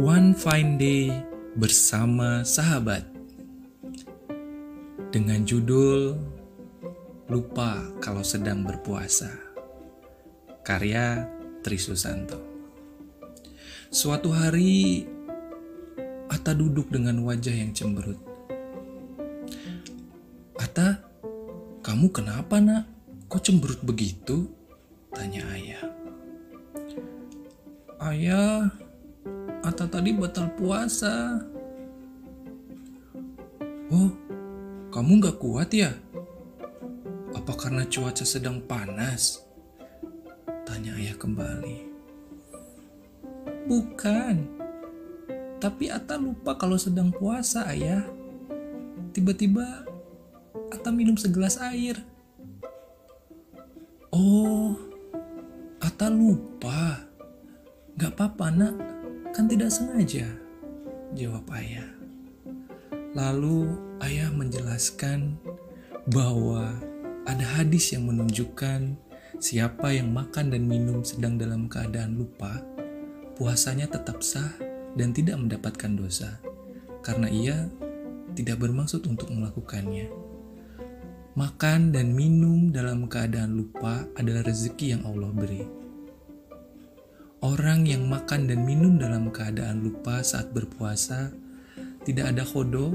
One Fine Day bersama sahabat dengan judul Lupa Kalau Sedang Berpuasa karya Tri Susanto. Suatu hari Ata duduk dengan wajah yang cemberut. Ata, kamu kenapa nak? Kok cemberut begitu? Tanya ayah. Ayah, Ata tadi batal puasa. Oh, kamu gak kuat ya? Apa karena cuaca sedang panas? Tanya ayah kembali. Bukan, tapi Ata lupa kalau sedang puasa ayah. Tiba-tiba Ata minum segelas air. Oh, Ata lupa. Gak apa-apa nak, kan tidak sengaja. Jawab ayah. Lalu ayah menjelaskan bahwa ada hadis yang menunjukkan siapa yang makan dan minum sedang dalam keadaan lupa, puasanya tetap sah dan tidak mendapatkan dosa, karena ia tidak bermaksud untuk melakukannya. Makan dan minum dalam keadaan lupa adalah rezeki yang Allah beri. Orang yang makan dan minum dalam keadaan lupa saat berpuasa tidak ada kodo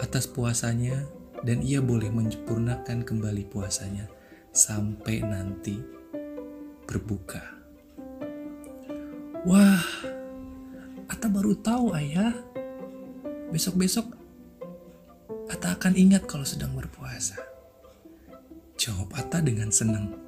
atas puasanya dan ia boleh menyempurnakan kembali puasanya sampai nanti berbuka. Wah, Ata baru tahu ayah. Besok-besok Ata akan ingat kalau sedang berpuasa. Jawab Ata dengan senang.